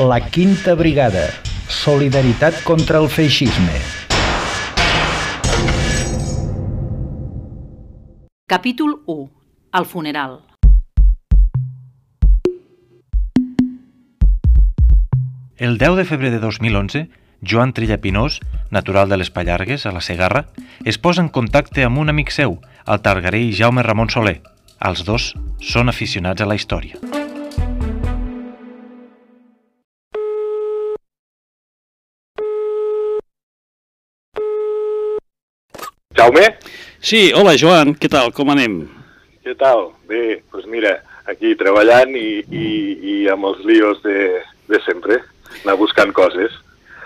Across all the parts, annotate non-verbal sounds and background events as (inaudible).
La Quinta Brigada. Solidaritat contra el feixisme. Capítol 1. El funeral. El 10 de febrer de 2011, Joan Trilla Pinós, natural de les Pallargues, a la Segarra, es posa en contacte amb un amic seu, el targarell Jaume Ramon Soler. Els dos són aficionats a la història. Jaume, Sí, hola Joan, què tal, com anem? què tal? Bé, doncs mira, aquí treballant i, i, i amb els lios de, de sempre, anar buscant coses.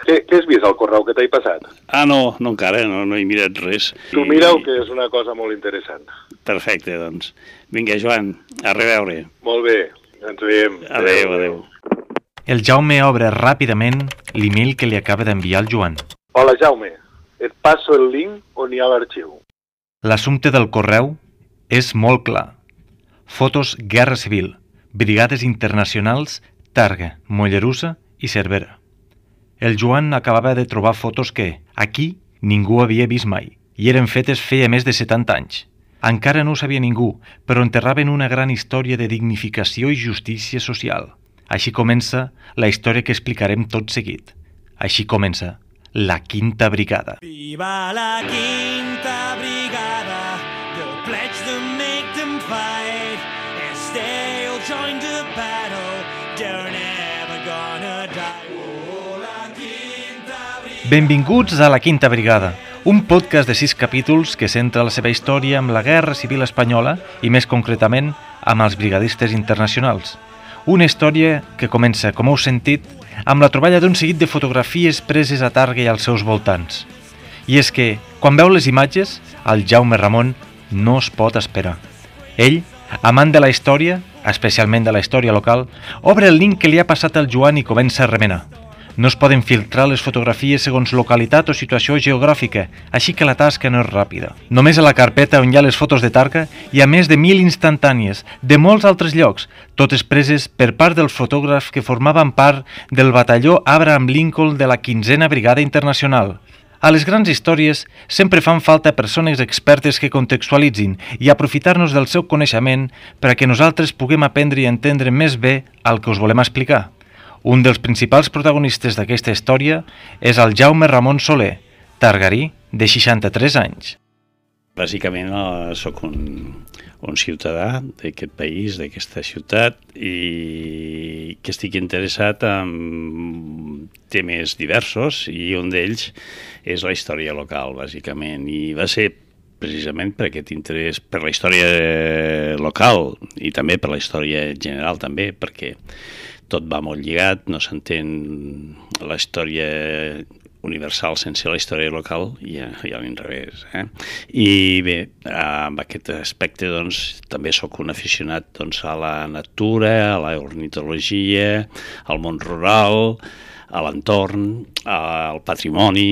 Què, què has vist al correu que t'he passat? Ah, no, no encara, no, no he mirat res. Tu mira-ho, que és una cosa molt interessant. Perfecte, doncs. Vinga, Joan, a reveure. Molt bé, ens veiem. Adéu, adéu. El Jaume obre ràpidament l'email que li acaba d'enviar el Joan. Hola, Jaume. Et passo el link on hi ha l'arxiu. L'assumpte del correu és molt clar. Fotos Guerra Civil, Brigades Internacionals, Targa, Mollerussa i Cervera. El Joan acabava de trobar fotos que, aquí, ningú havia vist mai, i eren fetes feia més de 70 anys. Encara no ho sabia ningú, però enterraven una gran història de dignificació i justícia social. Així comença la història que explicarem tot seguit. Així comença la Quinta Brigada. Viva la quinta brigada, the pledge that make them fight. As they'll join the battle, they're never gonna die. Oh, la quinta brigada. Benvinguts a la Quinta Brigada, un podcast de sis capítols que centra la seva història amb la Guerra Civil Espanyola i més concretament amb els brigadistes internacionals. Una història que comença, com heu sentit, amb la troballa d'un seguit de fotografies preses a Targa i als seus voltants. I és que, quan veu les imatges, el Jaume Ramon no es pot esperar. Ell, amant de la història, especialment de la història local, obre el link que li ha passat al Joan i comença a remenar. No es poden filtrar les fotografies segons localitat o situació geogràfica, així que la tasca no és ràpida. Només a la carpeta on hi ha les fotos de Targa hi ha més de mil instantànies, de molts altres llocs, totes preses per part dels fotògrafs que formaven part del batalló Abraham Lincoln de la 15a Brigada Internacional. A les grans històries sempre fan falta persones expertes que contextualitzin i aprofitar-nos del seu coneixement per a que nosaltres puguem aprendre i entendre més bé el que us volem explicar. Un dels principals protagonistes d'aquesta història és el Jaume Ramon Soler, targarí de 63 anys. Bàsicament eh, sóc un, un ciutadà d'aquest país, d'aquesta ciutat, i que estic interessat en temes diversos, i un d'ells és la història local, bàsicament. I va ser precisament per aquest interès per la història local i també per la història general, també, perquè tot va molt lligat, no s'entén la història universal sense la història local i i a l'inrevés. Eh? I bé, amb aquest aspecte doncs, també sóc un aficionat doncs, a la natura, a la ornitologia, al món rural, a l'entorn, al patrimoni...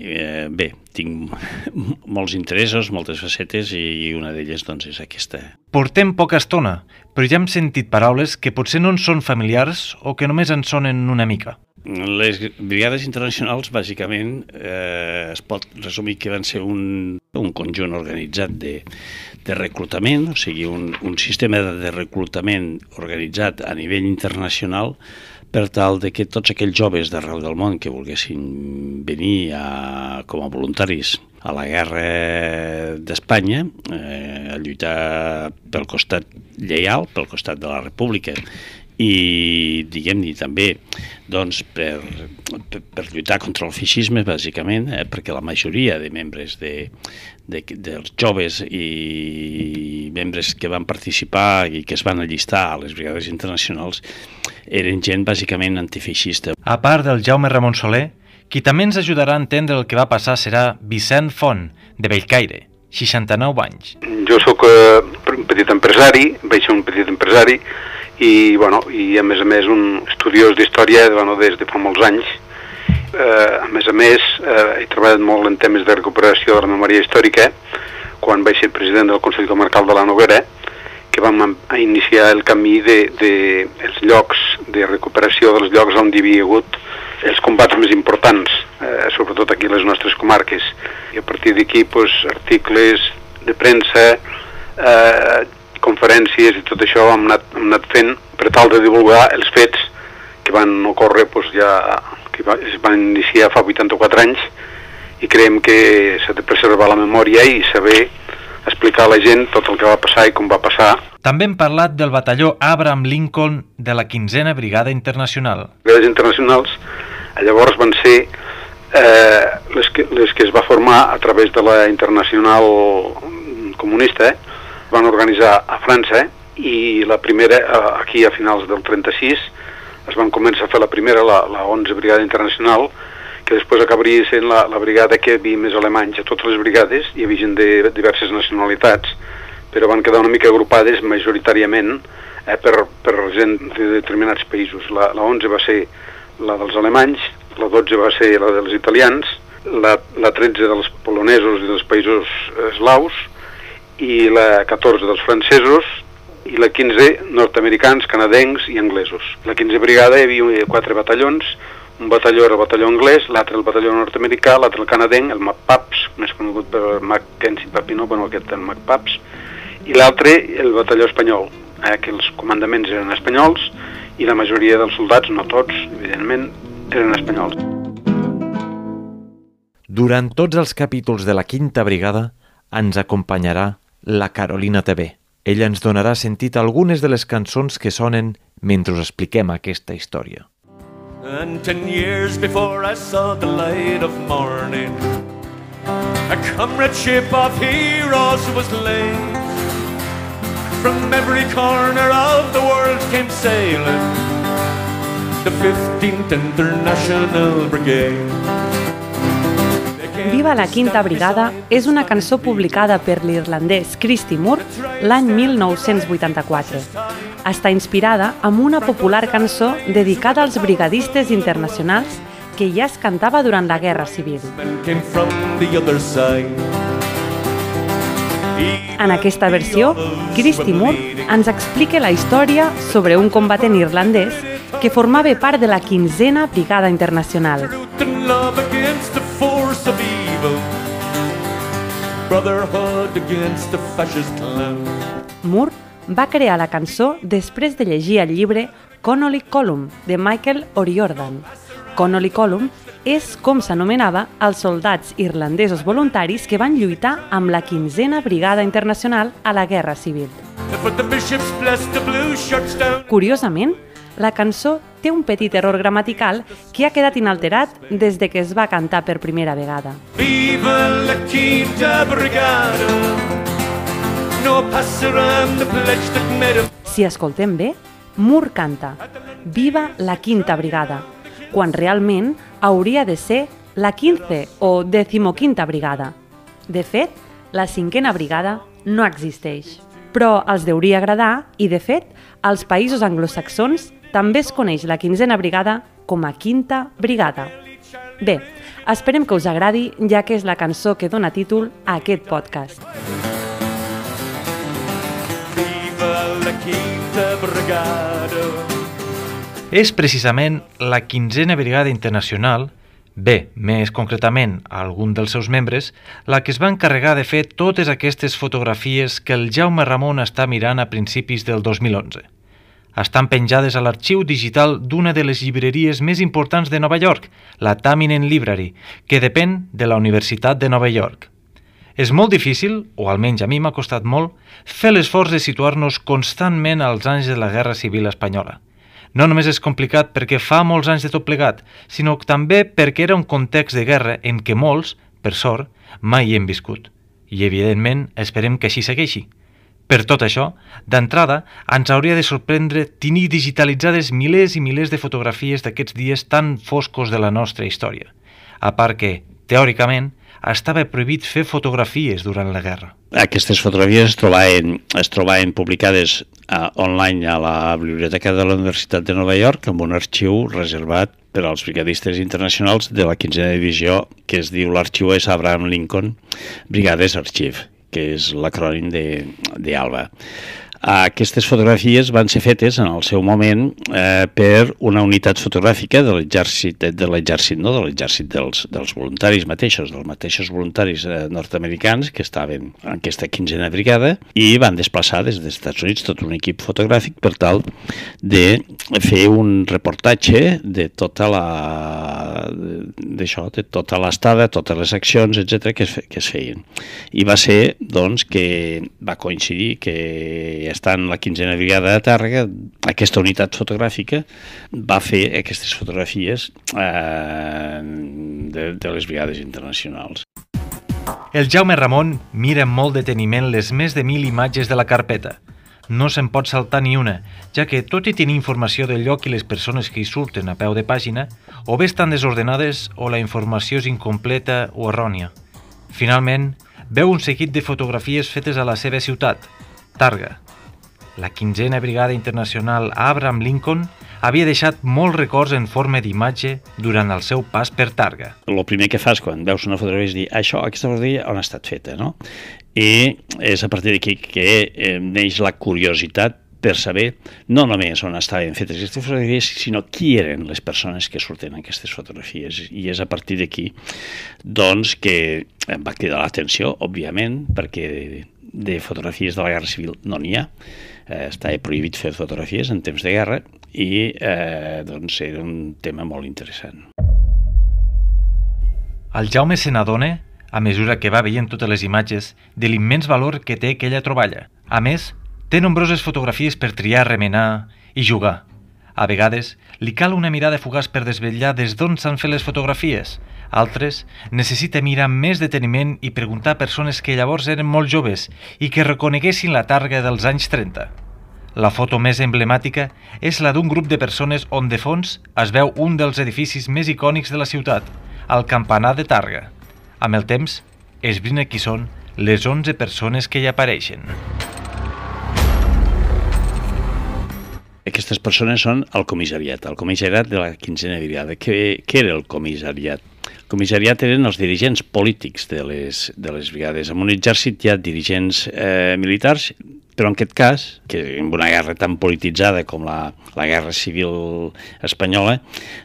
Eh, bé, tinc (laughs) molts interessos, moltes facetes i una d'elles doncs, és aquesta. Portem poca estona, però ja hem sentit paraules que potser no ens són familiars o que només en sonen una mica. Les brigades internacionals, bàsicament, eh, es pot resumir que van ser un, un conjunt organitzat de, de reclutament, o sigui, un, un sistema de reclutament organitzat a nivell internacional per tal de que tots aquells joves d'arreu del món que volguessin venir a, com a voluntaris a la guerra d'Espanya, eh, a lluitar pel costat lleial, pel costat de la república, i diguem-ne també doncs, per, per, per lluitar contra el feixisme bàsicament, eh, perquè la majoria de membres de, de, dels joves i membres que van participar i que es van allistar a les brigades internacionals eren gent bàsicament antifeixista. A part del Jaume Ramon Soler, qui també ens ajudarà a entendre el que va passar serà Vicent Font, de Bellcaire, 69 anys. Jo sóc eh, un petit empresari, vaig ser un petit empresari i, bueno, i a més a més un estudiós d'història bueno, des de fa molts anys. Eh, a més a més, eh, he treballat molt en temes de recuperació de la memòria històrica quan vaig ser president del Consell Comarcal de la Noguera, que vam iniciar el camí de, de els llocs de recuperació dels llocs on hi havia hagut els combats més importants, eh, sobretot aquí a les nostres comarques. I a partir d'aquí, pues, articles de premsa, eh, conferències i tot això hem anat, hem anat fent per tal de divulgar els fets que van ocórrer pues, ja, que va, es van iniciar fa 84 anys i creiem que s'ha de preservar la memòria i saber explicar a la gent tot el que va passar i com va passar. També hem parlat del batalló Abraham Lincoln de la 15a Brigada Internacional. Les internacionals llavors van ser eh, les, que, les que es va formar a través de la internacional comunista, eh? Van organitzar a França eh? i la primera, eh, aquí a finals del 36, es van començar a fer la primera, la, la 11 Brigada Internacional, que després acabaria sent la, la brigada que hi havia més alemanys. A totes les brigades hi havia gent de diverses nacionalitats, però van quedar una mica agrupades majoritàriament eh, per, per gent de determinats països. La, la 11 va ser la dels alemanys, la 12 va ser la dels italians, la, la 13 dels polonesos i dels països eslaus, i la 14 dels francesos, i la 15 nord-americans, canadencs i anglesos. La 15 brigada hi havia quatre batallons, un batalló era el batalló anglès, l'altre el batalló nord-americà, l'altre el canadenc, el MacPaps, més conegut per Mackenzie Papino, bueno, aquest el MacPaps, i l'altre el batalló espanyol, eh, que els comandaments eren espanyols i la majoria dels soldats, no tots, evidentment, eren espanyols. Durant tots els capítols de la Quinta Brigada ens acompanyarà la Carolina TV. Ella ens donarà sentit a algunes de les cançons que sonen mentre us expliquem aquesta història. And ten years before I saw the light of morning, a comradeship of heroes was laid. From every corner of the world came sailing the 15th International Brigade. Viva la Quinta Brigada és una cançó publicada per l'irlandès Christy Moore l'any 1984. Està inspirada amb una popular cançó dedicada als brigadistes internacionals que ja es cantava durant la Guerra Civil. En aquesta versió, Christy Moore ens explica la història sobre un combatent irlandès que formava part de la 15a Brigada Internacional. Force of evil. Brotherhood against the fascist clan. Moore va crear la cançó després de llegir el llibre Connolly Column de Michael O'Riordan. Connolly Column és com s'anomenava els soldats irlandesos voluntaris que van lluitar amb la 15a Brigada Internacional a la Guerra Civil. Curiosament, la cançó té un petit error gramatical que ha quedat inalterat des de que es va cantar per primera vegada. Viva la Quinta Brigada. No passaran pledge that made him. Si escoltem bé, Moore canta Viva la Quinta Brigada, quan realment hauria de ser la 15 o 15 Brigada. De fet, la cinquena brigada no existeix. Però els deuria agradar i, de fet, als països anglosaxons també es coneix la quinzena brigada com a quinta brigada. Bé, esperem que us agradi, ja que és la cançó que dona títol a aquest podcast. Viva la Quinta Brigada. És precisament la 15a Brigada Internacional, bé, més concretament algun dels seus membres, la que es va encarregar de fer totes aquestes fotografies que el Jaume Ramon està mirant a principis del 2011. Estan penjades a l'arxiu digital d'una de les llibreries més importants de Nova York, la Tamminen Library, que depèn de la Universitat de Nova York. És molt difícil, o almenys a mi m'ha costat molt, fer l'esforç de situar-nos constantment als anys de la Guerra Civil Espanyola. No només és complicat perquè fa molts anys de tot plegat, sinó també perquè era un context de guerra en què molts, per sort, mai hi hem viscut. I, evidentment, esperem que així segueixi. Per tot això, d'entrada, ens hauria de sorprendre tenir digitalitzades milers i milers de fotografies d'aquests dies tan foscos de la nostra història. A part que, teòricament, estava prohibit fer fotografies durant la guerra. Aquestes fotografies es trobaven, es trobaven publicades uh, online a la Biblioteca de la Universitat de Nova York amb un arxiu reservat per als brigadistes internacionals de la 15a divisió que es diu l'arxiu és Abraham Lincoln Brigades Archive que és l'acrònim de, de ALBA. Aquestes fotografies van ser fetes en el seu moment eh, per una unitat fotogràfica de l'exèrcit de l'exèrcit, no? de l'exèrcit dels, dels voluntaris mateixos, dels mateixos voluntaris eh, nord-americans que estaven en aquesta quinzena brigada i van desplaçar des dels Estats Units tot un equip fotogràfic per tal de fer un reportatge de tota la d'això, de tota l'estada, totes les accions, etc que, es, que es feien. I va ser, doncs, que va coincidir que estant la quinzena brigada de Tàrrega, aquesta unitat fotogràfica va fer aquestes fotografies eh, de, de les brigades internacionals. El Jaume Ramon mira amb molt deteniment les més de mil imatges de la carpeta. No se'n pot saltar ni una, ja que, tot i tenir informació del lloc i les persones que hi surten a peu de pàgina, o bé estan desordenades o la informació és incompleta o errònia. Finalment, veu un seguit de fotografies fetes a la seva ciutat, Targa. La quinzena brigada internacional Abraham Lincoln havia deixat molts records en forma d'imatge durant el seu pas per Targa. el primer que fas quan veus una fotografia és dir això, aquesta fotografia on ha estat feta, no? I és a partir d'aquí que neix la curiositat per saber no només on estaven fetes aquestes fotografies, sinó qui eren les persones que surten en aquestes fotografies. I és a partir d'aquí doncs, que em va cridar l'atenció, òbviament, perquè de, de fotografies de la Guerra Civil no n'hi ha, eh, estava prohibit fer fotografies en temps de guerra i eh, doncs era un tema molt interessant. El Jaume se n'adona, a mesura que va veient totes les imatges, de l'immens valor que té aquella troballa. A més, té nombroses fotografies per triar, remenar i jugar. A vegades, li cal una mirada fugaç per desvetllar des d'on s'han fet les fotografies. Altres, necessita mirar amb més deteniment i preguntar a persones que llavors eren molt joves i que reconeguessin la targa dels anys 30. La foto més emblemàtica és la d'un grup de persones on de fons es veu un dels edificis més icònics de la ciutat, el campanar de Targa. Amb el temps, esbrina qui són les 11 persones que hi apareixen. Aquestes persones són el comissariat, el comissariat de la quinzena brigada. Què, què era el comissariat? Comissariat eren els dirigents polítics de les, de les brigades. En un exèrcit hi ha dirigents eh, militars, però en aquest cas, que en una guerra tan polititzada com la, la guerra civil espanyola,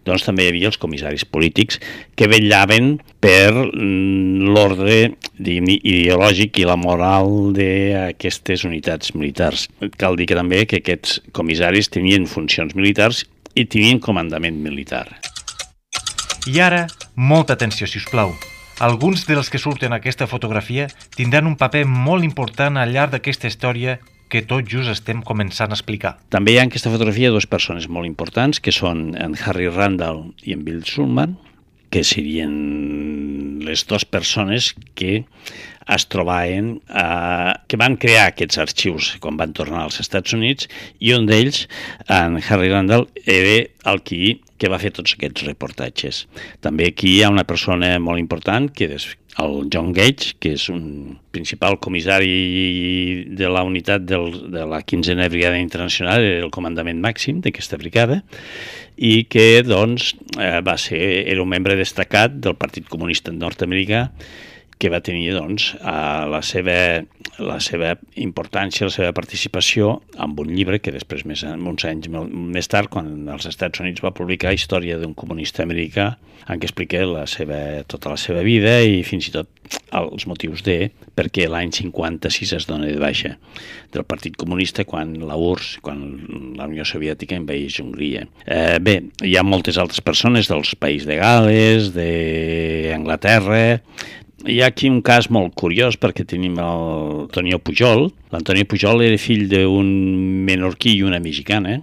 doncs també hi havia els comissaris polítics que vetllaven per mm, l'ordre ideològic i la moral d'aquestes unitats militars. Cal dir que també que aquests comissaris tenien funcions militars i tenien comandament militar. I ara, molta atenció, si us plau. Alguns dels que surten a aquesta fotografia tindran un paper molt important al llarg d'aquesta història que tot just estem començant a explicar. També hi ha en aquesta fotografia dues persones molt importants, que són en Harry Randall i en Bill Schulman, que serien les dues persones que es trobaven, eh, que van crear aquests arxius quan van tornar als Estats Units, i un d'ells, en Harry Randall, era el qui que va fer tots aquests reportatges. També aquí hi ha una persona molt important, que és el John Gage, que és un principal comissari de la unitat del, de la 15a Brigada Internacional, el comandament màxim d'aquesta brigada, i que doncs, eh, va ser, era un membre destacat del Partit Comunista Nord-Americà que va tenir doncs, la, seva, la seva importància, la seva participació amb un llibre que després, més, uns anys més tard, quan als Estats Units va publicar Història d'un comunista americà, en què explica la seva, tota la seva vida i fins i tot els motius de perquè l'any 56 es dona de baixa del Partit Comunista quan la URSS, quan la Unió Soviètica envaeix Hongria. Eh, bé, hi ha moltes altres persones dels països de Gales, d'Anglaterra, hi ha aquí un cas molt curiós perquè tenim l'Antonio Pujol. L'Antonio Pujol era fill d'un menorquí i una mexicana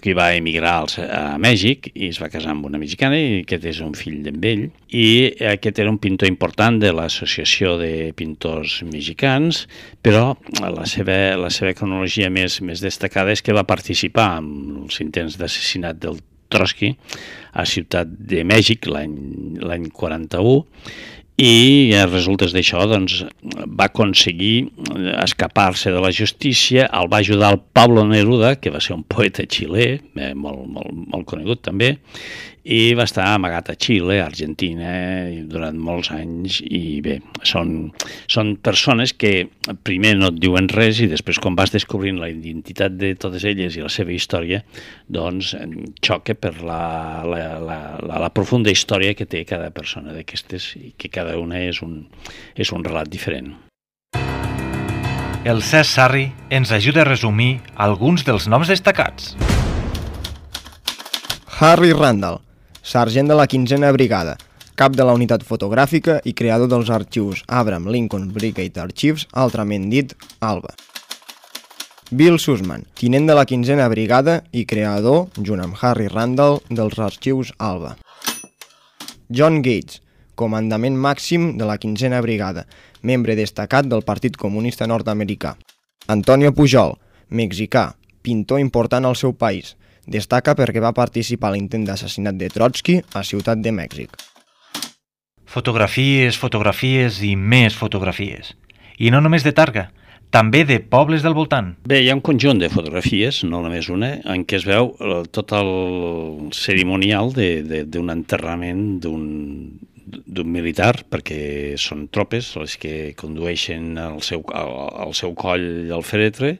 que va emigrar a Mèxic i es va casar amb una mexicana i aquest és un fill d'en ell i aquest era un pintor important de l'associació de pintors mexicans però la seva, la seva cronologia més, més destacada és que va participar en els intents d'assassinat del Trotsky a Ciutat de Mèxic l'any 41 i a resultes d'això doncs, va aconseguir escapar-se de la justícia, el va ajudar el Pablo Neruda, que va ser un poeta xilè, eh, molt, molt, molt conegut també, i va estar amagat a Xile, a Argentina, durant molts anys, i bé, són, són persones que primer no et diuen res i després quan vas descobrint la identitat de totes elles i la seva història, doncs xoca per la, la, la, la, la profunda història que té cada persona d'aquestes i que cada una és un, és un relat diferent. El Cesc Sarri ens ajuda a resumir alguns dels noms destacats. Harry Randall, sergent de la 15a Brigada, cap de la unitat fotogràfica i creador dels arxius Abraham Lincoln Brigade Archives, altrament dit ALBA. Bill Sussman, tinent de la 15a Brigada i creador, junt amb Harry Randall, dels arxius ALBA. John Gates, comandament màxim de la 15a Brigada, membre destacat del Partit Comunista Nord-Americà. Antonio Pujol, mexicà, pintor important al seu país, destaca perquè va participar a l'intent d'assassinat de Trotsky a Ciutat de Mèxic. Fotografies, fotografies i més fotografies. I no només de Targa, també de pobles del voltant. Bé, hi ha un conjunt de fotografies, no només una, en què es veu eh, tot el cerimonial d'un enterrament d'un d'un militar, perquè són tropes les que condueixen el seu, el, el seu coll al feretre,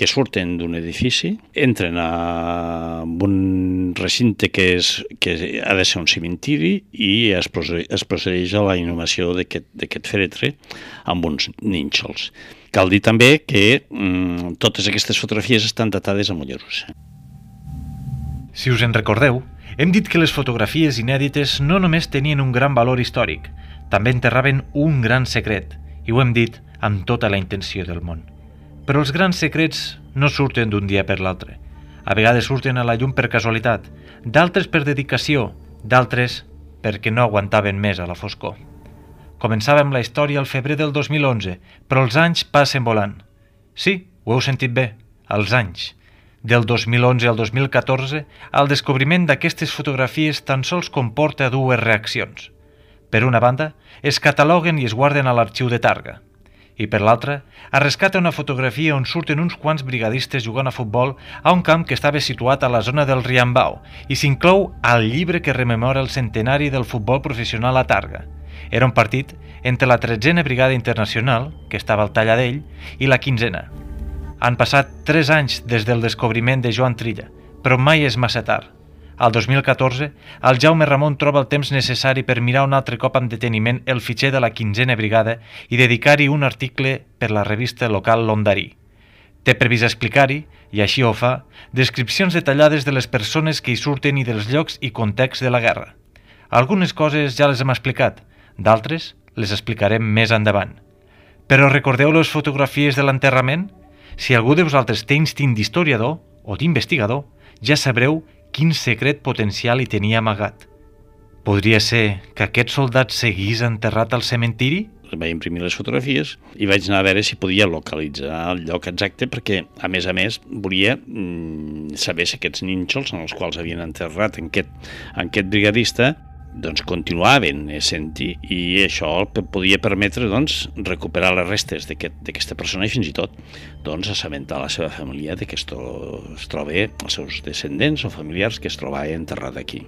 que surten d'un edifici, entren a un recinte que, és, que ha de ser un cimentiri i es, es procedeix a la inhumació d'aquest feretre amb uns nínxols. Cal dir també que mm, totes aquestes fotografies estan datades a Mollerussa. Si us en recordeu, hem dit que les fotografies inèdites no només tenien un gran valor històric, també enterraven un gran secret, i ho hem dit amb tota la intenció del món. Però els grans secrets no surten d'un dia per l'altre. A vegades surten a la llum per casualitat, d'altres per dedicació, d'altres perquè no aguantaven més a la foscor. Començàvem la història al febrer del 2011, però els anys passen volant. Sí, ho heu sentit bé, els anys. Del 2011 al 2014, el descobriment d'aquestes fotografies tan sols comporta dues reaccions. Per una banda, es cataloguen i es guarden a l'arxiu de Targa – i per l'altra, es rescata una fotografia on surten uns quants brigadistes jugant a futbol a un camp que estava situat a la zona del Riambau i s'inclou al llibre que rememora el centenari del futbol professional a Targa. Era un partit entre la 13a Brigada Internacional, que estava al Talladell, i la 15a. Han passat 3 anys des del descobriment de Joan Trilla, però mai és massa tard. Al 2014, el Jaume Ramon troba el temps necessari per mirar un altre cop amb deteniment el fitxer de la 15a Brigada i dedicar-hi un article per la revista local Londarí. Té previst explicar-hi, i així ho fa, descripcions detallades de les persones que hi surten i dels llocs i context de la guerra. Algunes coses ja les hem explicat, d'altres les explicarem més endavant. Però recordeu les fotografies de l'enterrament? Si algú de vosaltres té instint d'historiador o d'investigador, ja sabreu quin secret potencial hi tenia amagat. Podria ser que aquest soldat seguís enterrat al cementiri? vaig imprimir les fotografies i vaig anar a veure si podia localitzar el lloc exacte perquè, a més a més, volia mm, saber si aquests nínxols en els quals havien enterrat en aquest, en aquest brigadista doncs continuaven sent-hi i això podia permetre doncs, recuperar les restes d'aquesta aquest, persona i fins i tot doncs, assabentar la seva família de que es, es troba els seus descendents o familiars que es trobava enterrat aquí.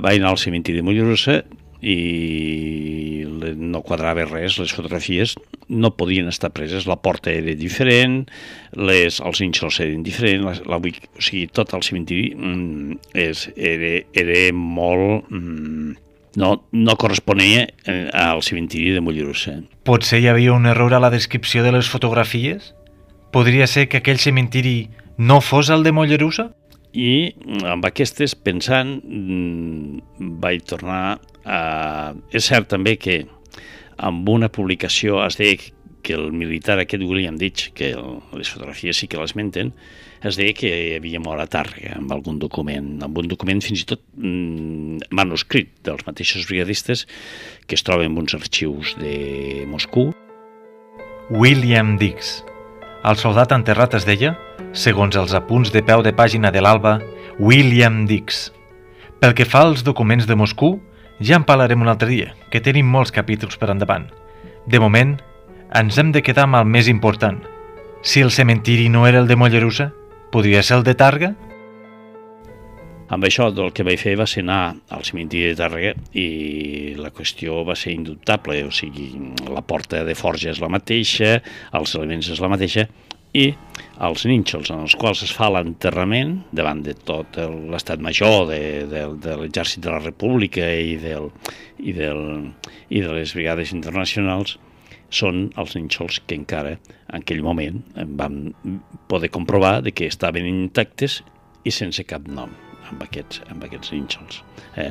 Va anar al cementiri de Mollerussa i no quadrava res, les fotografies no podien estar preses, la porta era diferent, les, els ínxols eren diferents, la, la, o sigui, tot el cementiri mm, és, era, era molt... Mm, no, no corresponia eh, al cementiri de Mollerussa. Potser hi havia un error a la descripció de les fotografies? Podria ser que aquell cementiri no fos el de Mollerussa? I amb aquestes, pensant, mm, vaig tornar Uh, és cert també que amb una publicació es deia que el militar aquest William Ditch, que el, les fotografies sí que les menten, es deia que havia mort a Tàrrega amb algun document, amb un document fins i tot mm, manuscrit dels mateixos brigadistes que es troben en uns arxius de Moscou. William Dix. El soldat enterrat es deia, segons els apunts de peu de pàgina de l'Alba, William Dix. Pel que fa als documents de Moscou, Ja en parlarem un altre dia, que tenim molts capítols per endavant. De moment, ens hem de quedar amb el més important. Si el cementiri no era el de Mollerussa, podria ser el de Targa? Amb això el que vaig fer va ser anar al cementiri de Tàrrega i la qüestió va ser indubtable, o sigui, la porta de forja és la mateixa, els elements és la mateixa i els nínxols en els quals es fa l'enterrament davant de tot l'estat major de, de, de l'exèrcit de la república i, del, i, del, i de les brigades internacionals són els nínxols que encara en aquell moment vam poder comprovar de que estaven intactes i sense cap nom amb aquests, amb aquests nínxols. Eh?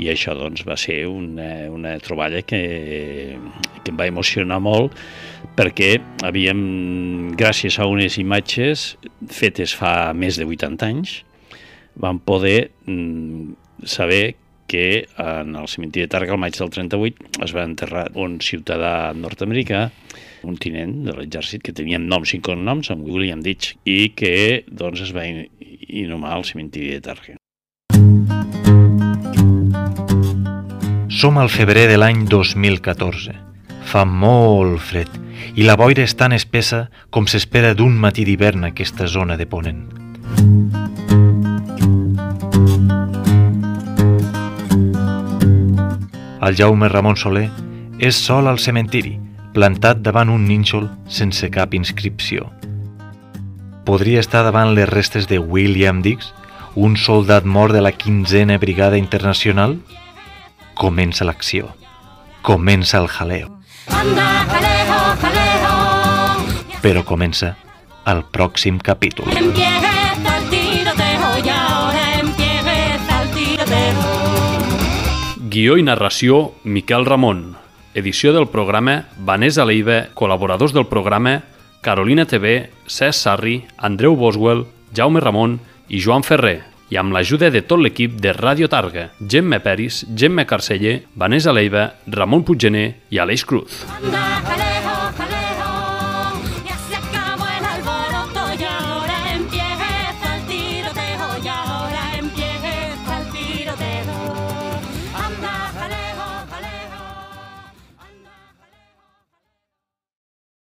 I això doncs, va ser una, una troballa que, que em va emocionar molt perquè havíem, gràcies a unes imatges fetes fa més de 80 anys, vam poder mm, saber que en el cementiri de Targa, al maig del 38, es va enterrar un ciutadà nord-americà, un tinent de l'exèrcit que tenia noms i cognoms, amb William Ditch, i que doncs, es va in- inhumar al cementiri de Targa. Som al febrer de l'any 2014. Fa molt fred i la boira és tan espessa com s'espera d'un matí d'hivern a aquesta zona de Ponent. El Jaume Ramon Soler és sol al cementiri, plantat davant un nínxol sense cap inscripció. Podria estar davant les restes de William Dix, un soldat mort de la 15a Brigada Internacional? Comença l'acció. Comença el jaleo. Anda, jaleo, jaleo. Però comença el pròxim capítol. Guió i narració, Miquel Ramon. Edició del programa, Vanessa Leiva, col·laboradors del programa, Carolina TV, Cesc Sarri, Andreu Boswell, Jaume Ramon i Joan Ferrer, i amb l'ajuda de tot l'equip de Ràdio Targa, Gemma Peris, Gemma Carceller, Vanessa Leiva, Ramon Puiggener i Aleix Cruz. Anda.